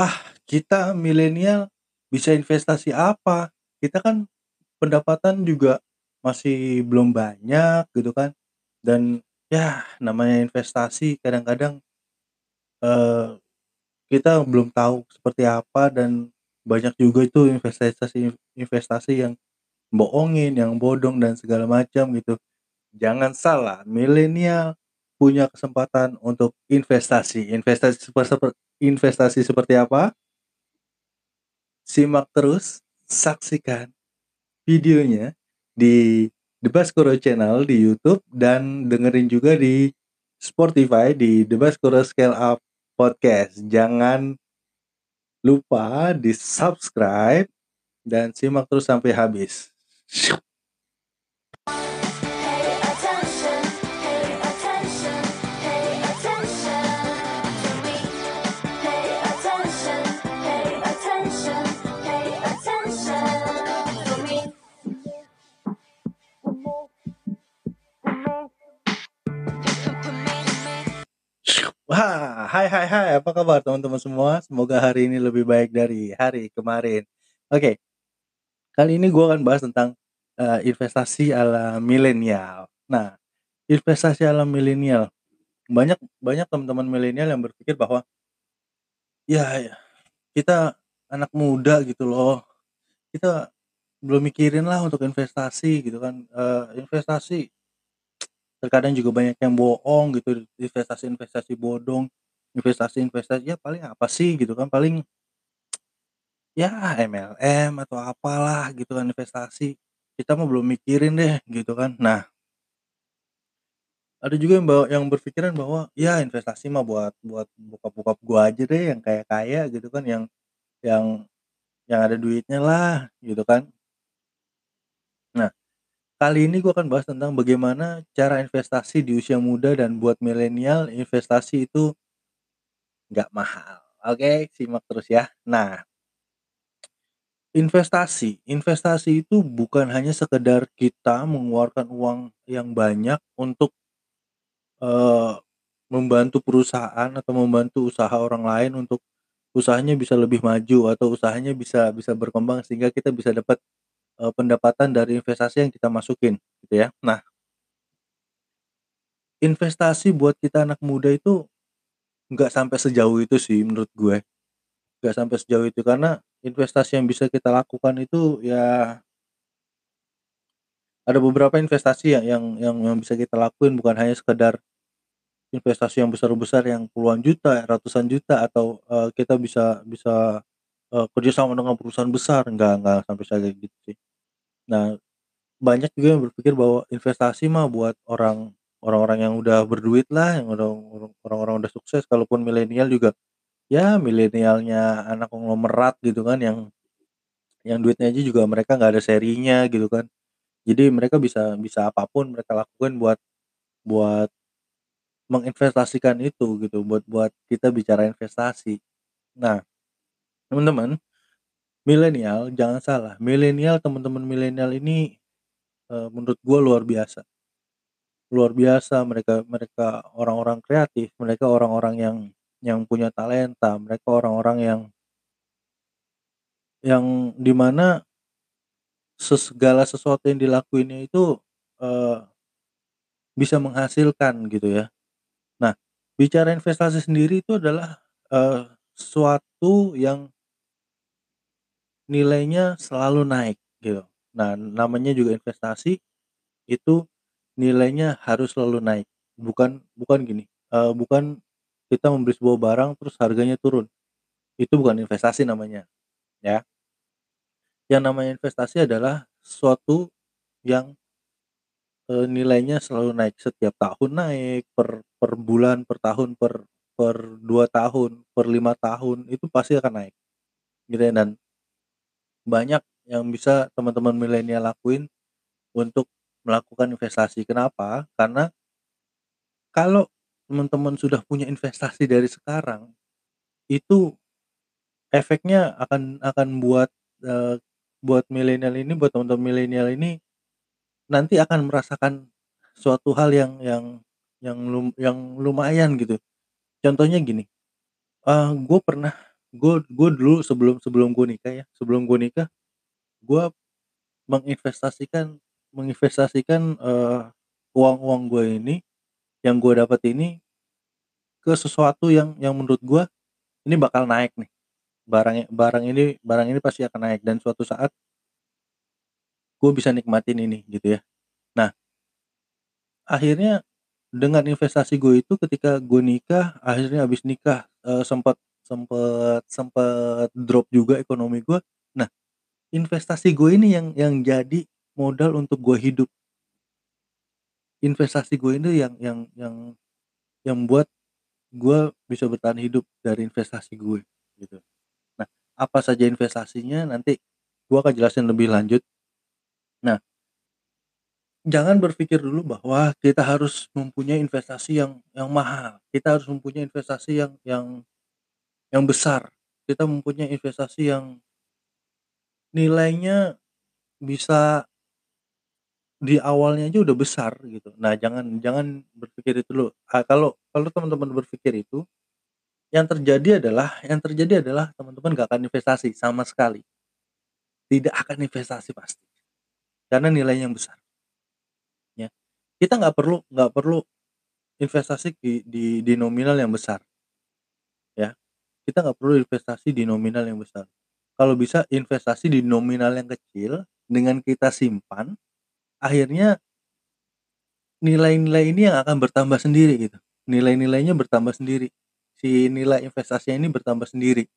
Ah, kita milenial bisa investasi apa? Kita kan pendapatan juga masih belum banyak gitu kan, dan ya namanya investasi kadang-kadang, eee, kita belum tahu seperti apa dan banyak juga itu investasi investasi yang bohongin, yang bodong dan segala macam gitu. Jangan salah, milenial punya kesempatan untuk investasi. Investasi seper seper investasi seperti apa? Simak terus, saksikan videonya di The Baskoro Channel di YouTube dan dengerin juga di Spotify di The Baskoro Scale Up Podcast. Jangan lupa di-subscribe dan simak terus sampai habis. Hai hai hai, apa kabar teman-teman semua? Semoga hari ini lebih baik dari hari kemarin. Oke, kali ini gue akan bahas tentang eh, investasi ala milenial. Nah, investasi ala milenial, banyak banyak teman-teman milenial yang berpikir bahwa ya kita anak muda gitu loh, kita belum mikirin lah untuk investasi gitu kan. Eh, investasi terkadang juga banyak yang bohong gitu, investasi-investasi bodong, investasi-investasi ya paling apa sih gitu kan, paling ya MLM atau apalah gitu kan investasi. Kita mah belum mikirin deh gitu kan. Nah, ada juga yang bawa yang berpikiran bahwa ya investasi mah buat buat bokap-bokap gua aja deh yang kaya-kaya gitu kan, yang yang yang ada duitnya lah gitu kan. Nah, kali ini gua akan bahas tentang bagaimana cara investasi di usia muda dan buat milenial investasi itu nggak mahal. Oke, simak terus ya. Nah, investasi, investasi itu bukan hanya sekedar kita mengeluarkan uang yang banyak untuk eh, membantu perusahaan atau membantu usaha orang lain untuk usahanya bisa lebih maju atau usahanya bisa bisa berkembang sehingga kita bisa dapat eh, pendapatan dari investasi yang kita masukin gitu ya. Nah, investasi buat kita anak muda itu nggak sampai sejauh itu sih menurut gue. Nggak sampai sejauh itu karena investasi yang bisa kita lakukan itu ya ada beberapa investasi ya yang yang yang bisa kita lakuin bukan hanya sekedar investasi yang besar-besar yang puluhan juta, ratusan juta atau eh, kita bisa bisa eh, kerjasama dengan perusahaan besar nggak nggak sampai kayak gitu sih. Nah, banyak juga yang berpikir bahwa investasi mah buat orang orang-orang yang udah berduit lah, yang udah orang-orang udah sukses. Kalaupun milenial juga, ya milenialnya anak konglomerat gitu kan, yang yang duitnya aja juga mereka nggak ada serinya gitu kan. Jadi mereka bisa bisa apa pun mereka lakukan buat buat menginvestasikan itu gitu, buat buat kita bicara investasi. Nah, teman-teman, milenial jangan salah, milenial teman-teman milenial ini eh, menurut gua luar biasa. Luar biasa mereka mereka orang-orang kreatif, mereka orang-orang yang yang punya talenta, mereka orang-orang yang yang di mana segala sesuatu yang dilakuinnya itu eh, bisa menghasilkan gitu ya. Nah, bicara investasi sendiri itu adalah eh, suatu yang nilainya selalu naik gitu. Nah, namanya juga investasi itu nilainya harus selalu naik. Bukan bukan gini, eh, bukan kita membeli sebuah barang terus harganya turun. Itu bukan investasi namanya, ya. Yang namanya investasi adalah suatu yang eh, nilainya selalu naik setiap tahun naik per per bulan, per tahun, per per dua tahun, per lima tahun itu pasti akan naik. Gitu ya dan banyak yang bisa teman-teman milenial lakuin untuk melakukan investasi. Kenapa? Karena kalau teman-teman sudah punya investasi dari sekarang, itu efeknya akan akan buat eh, buat milenial ini, buat teman-teman milenial ini nanti akan merasakan suatu hal yang yang yang lum- yang lumayan gitu. Contohnya gini, eh gue pernah Gue gue dulu sebelum sebelum gue nikah ya, sebelum gue nikah, gue menginvestasikan menginvestasikan, eee, uang-uang gue ini, yang gue dapat ini ke sesuatu yang yang menurut gue, ini bakal naik nih, barangnya barang ini barang ini pasti akan naik dan suatu saat gue bisa nikmatin ini gitu ya. Nah akhirnya dengan investasi gue itu ketika gue nikah, akhirnya habis nikah, eee, sempet sempet sempet drop juga ekonomi gue. Nah, investasi gue ini yang yang jadi modal untuk gue hidup. Investasi gue ini yang yang yang yang membuat gue bisa bertahan hidup dari investasi gue, gitu. Nah, apa saja investasinya nanti gue akan jelasin lebih lanjut. Nah jangan berpikir dulu bahwa kita harus mempunyai investasi yang yang mahal, kita harus mempunyai investasi yang yang yang besar, kita mempunyai investasi yang nilainya bisa di awalnya aja udah besar gitu. Nah, jangan jangan berpikir itu dulu. Ah, kalau kalau teman-teman berpikir itu, yang terjadi adalah yang terjadi adalah teman-teman nggak akan investasi sama sekali. Tidak akan investasi pasti, karena nilainya yang besar. Ya, kita nggak perlu nggak perlu investasi di di di nominal yang besar. Ya, kita nggak perlu investasi di nominal yang besar. Kalau bisa investasi di nominal yang kecil, dengan kita simpan, akhirnya nilai-nilai ini yang akan bertambah sendiri gitu, nilai-nilainya bertambah sendiri, si nilai investasinya ini bertambah sendiri.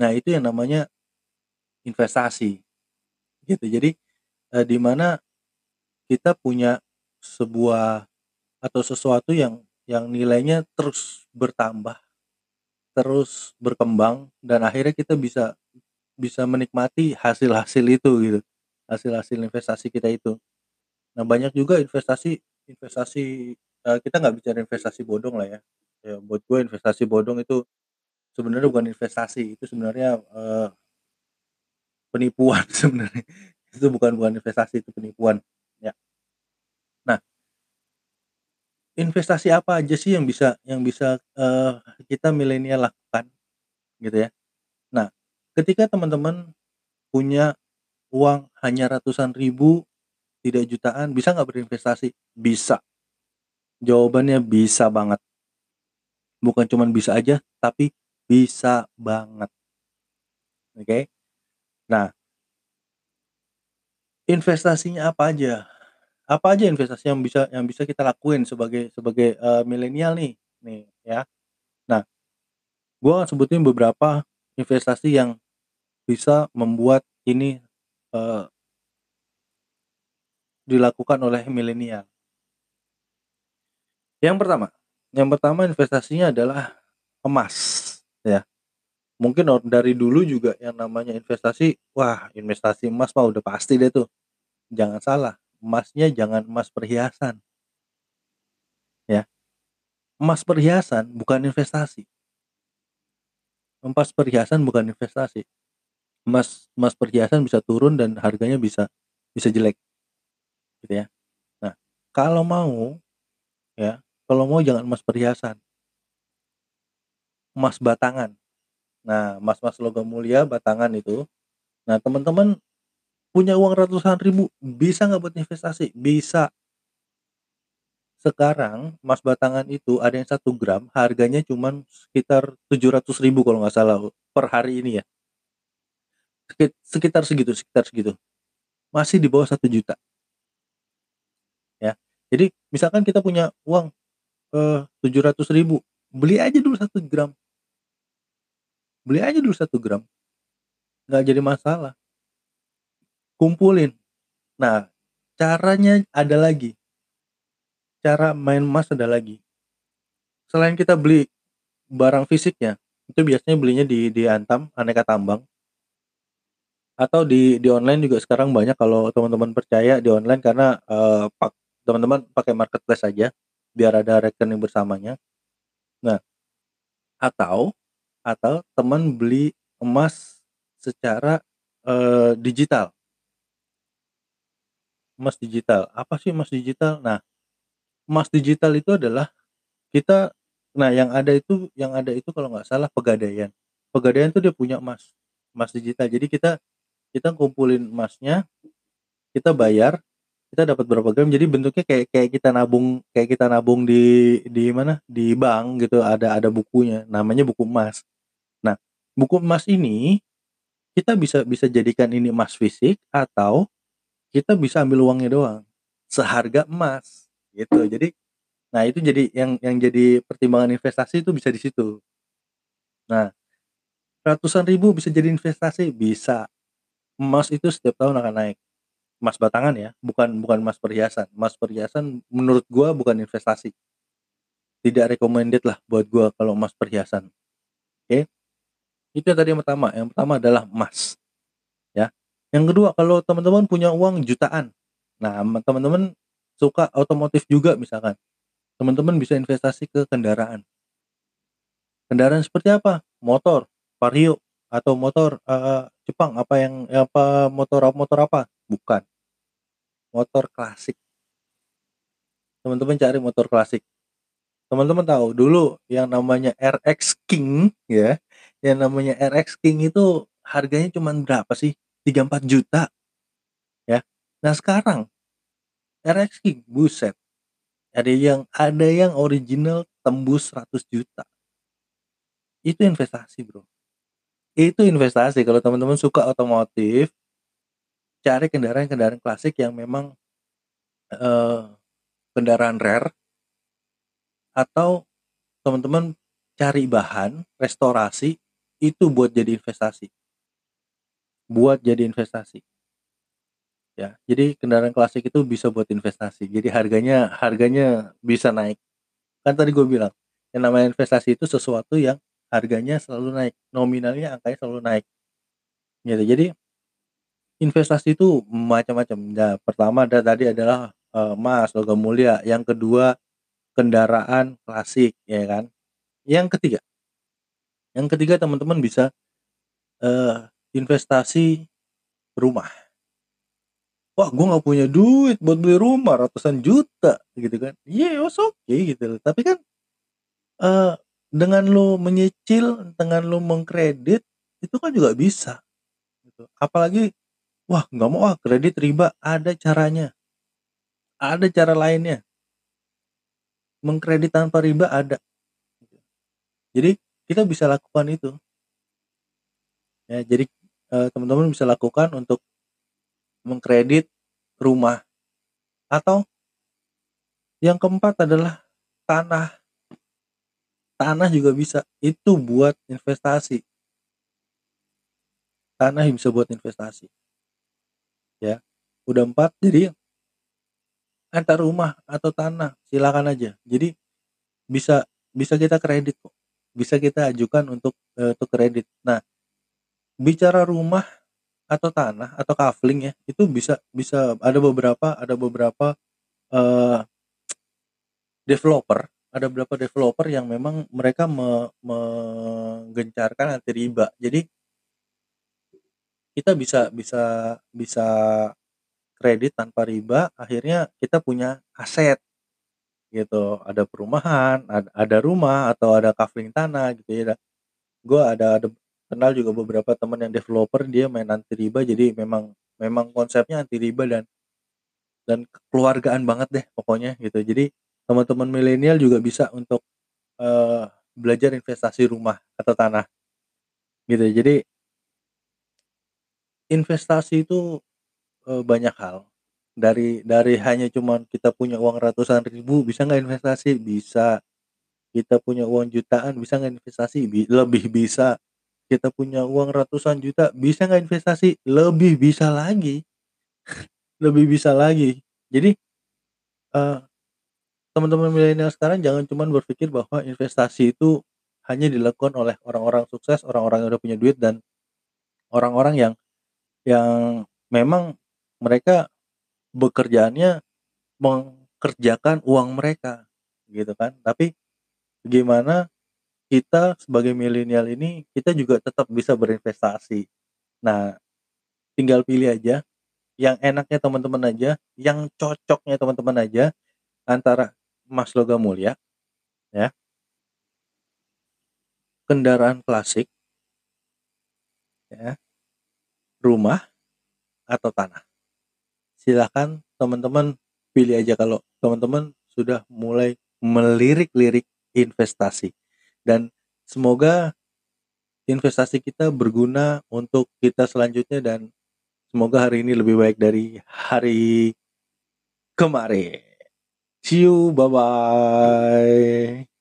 Nah, itu yang namanya investasi, gitu. Jadi, eee, di mana kita punya sebuah atau sesuatu yang yang nilainya terus bertambah, terus berkembang dan akhirnya kita bisa bisa menikmati hasil-hasil itu gitu, hasil-hasil investasi kita itu. Nah, banyak juga investasi investasi, eee, kita nggak bicara investasi bodong lah ya, ya buat gue investasi bodong itu sebenarnya bukan investasi, itu sebenarnya, eee penipuan sebenarnya, itu bukan bukan investasi, itu penipuan, ya. Nah investasi apa aja sih yang bisa yang bisa, eee, kita milenial lakukan, gitu ya. Nah, ketika teman-teman punya uang hanya ratusan ribu, tidak jutaan, bisa nggak berinvestasi? Bisa. Jawabannya bisa banget. Bukan cuman bisa aja, tapi bisa banget. Oke. Nah investasinya apa aja? Apa aja investasi yang bisa yang bisa kita lakuin sebagai sebagai, eee, milenial nih nih ya. Nah, gue sebutin beberapa investasi yang bisa membuat ini, eee dilakukan oleh milenial. Yang pertama yang pertama investasinya adalah emas, ya. Mungkin dari dulu juga yang namanya investasi, wah investasi emas mah udah pasti deh tuh. Jangan salah, emasnya jangan emas perhiasan. Ya. Emas perhiasan bukan investasi. Emas perhiasan bukan investasi. Emas emas perhiasan bisa turun dan harganya bisa bisa jelek. Gitu ya. Nah, kalau mau, ya, kalau mau jangan emas perhiasan. Emas batangan. Nah, emas-emas logam mulia batangan itu, nah teman-teman punya uang ratusan ribu, bisa nggak buat investasi? Bisa. Sekarang emas batangan itu ada yang 1 gram harganya cuman sekitar 700.000 kalau nggak salah per hari ini ya. Sekit sekitar segitu sekitar segitu. Masih di bawah 1.000.000. Ya, jadi misalkan kita punya uang, eee, 700.000 beli aja dulu 1 gram. Beli aja dulu 1 gram. Nggak jadi masalah. Kumpulin. Nah, caranya ada lagi. Cara main emas ada lagi. Selain kita beli barang fisiknya, itu biasanya belinya di di Antam, Aneka Tambang. Atau di di online juga sekarang banyak kalau teman-teman percaya di online karena, eee, pak teman-teman pakai marketplace aja, biar ada rekening bersamanya. Nah atau atau teman beli emas secara, eee, digital. Emas digital, apa sih emas digital? Nah, emas digital itu adalah kita nah yang ada itu yang ada itu kalau nggak salah Pegadaian. Pegadaian tuh dia punya emas, emas digital. Jadi kita kita kumpulin emasnya, kita bayar, kita dapat berapa gram, jadi bentuknya kayak kayak kita nabung kayak kita nabung di di mana, di bank gitu, ada ada bukunya, namanya buku emas. Nah, buku emas ini, kita bisa bisa jadikan ini emas fisik atau kita bisa ambil uangnya doang, seharga emas, gitu. Jadi nah itu jadi yang yang jadi pertimbangan investasi itu bisa di situ. Nah, ratusan ribu bisa jadi investasi? Bisa. Emas itu setiap tahun akan naik. Emas batangan ya, bukan bukan emas perhiasan. Emas perhiasan menurut gua bukan investasi. Tidak recommended lah buat gua kalau emas perhiasan. Oke. Itu yang tadi yang pertama, yang pertama adalah emas. Ya. Yang kedua, kalau teman-teman punya uang jutaan. Nah, teman-teman suka otomotif juga misalkan. Teman-teman bisa investasi ke kendaraan. Kendaraan seperti apa? Motor, Vario, atau motor uh, Jepang apa yang apa motor motor apa? Bukan. Motor klasik. Teman-teman cari motor klasik. Teman-teman tahu dulu yang namanya RX King ya, yang namanya RX King itu harganya cuma berapa sih? 3-4 juta. Ya. Nah, sekarang RX King, buset. Ada yang ada yang original tembus 100 juta. Itu investasi, Bro. Itu investasi kalau teman-teman suka otomotif, cari kendaraan-kendaraan klasik yang memang uh, kendaraan rare atau teman-teman cari bahan, restorasi itu buat jadi investasi. Buat jadi investasi. Ya, jadi kendaraan klasik itu bisa buat investasi. Jadi harganya harganya bisa naik. Kan tadi gue bilang, yang namanya investasi itu sesuatu yang harganya selalu naik, nominalnya angkanya selalu naik. Gitu. Jadi investasi itu macam-macam. Nah, pertama ada tadi adalah uh, emas, logam mulia. Yang kedua kendaraan klasik, ya kan. Yang ketiga, yang ketiga teman-teman bisa uh, investasi rumah. Wah, gue nggak punya duit buat beli rumah ratusan juta, gitu kan? Iya, yeah, oke okay, gitu. Tapi kan uh, dengan lo menyicil, dengan lo mengkredit, itu kan juga bisa. Gitu. Apalagi, wah nggak mau ah kredit riba, ada caranya. Ada cara lainnya. Mengkredit tanpa riba ada. Jadi kita bisa lakukan itu. Ya, jadi uh, teman-teman bisa lakukan untuk mengkredit rumah atau yang keempat adalah tanah tanah juga bisa itu buat investasi tanah bisa buat investasi ya udah empat jadi antar rumah atau tanah silakan aja. Jadi bisa bisa kita kredit kok. Bisa kita ajukan untuk uh, untuk kredit. Nah bicara rumah atau tanah atau kafling ya itu bisa bisa ada beberapa ada beberapa uh, developer ada beberapa developer yang memang mereka me, menggencarkan anti riba. Jadi kita bisa bisa bisa kredit tanpa riba akhirnya kita punya aset. Gitu ada perumahan ada, ada rumah atau ada kafling tanah gitu ya. Gue ada ada kenal juga beberapa teman yang developer dia main anti riba jadi memang memang konsepnya anti riba dan dan keluargaan banget deh pokoknya gitu. Jadi teman-teman milenial juga bisa untuk uh, belajar investasi rumah atau tanah gitu. Jadi investasi itu uh, banyak hal dari dari hanya cuman kita punya uang ratusan ribu bisa nggak investasi bisa kita punya uang jutaan bisa nggak investasi lebih bisa kita punya uang ratusan juta, bisa nggak investasi? Lebih bisa lagi. Lebih bisa lagi. Jadi, uh, teman-teman milenial sekarang jangan cuman berpikir bahwa investasi itu hanya dilakukan oleh orang-orang sukses, orang-orang yang udah punya duit dan orang-orang yang yang memang mereka bekerjaannya mengerjakan uang mereka, gitu kan. Tapi gimana kita sebagai milenial ini kita juga tetap bisa berinvestasi. Nah, tinggal pilih aja yang enaknya teman-teman aja, yang cocoknya teman-teman aja antara emas logam mulia ya. Kendaraan klasik ya, rumah atau tanah. Silahkan teman-teman pilih aja kalau teman-teman sudah mulai melirik-lirik investasi dan semoga investasi kita berguna untuk kita selanjutnya dan semoga hari ini lebih baik dari hari kemarin. See you, bye bye.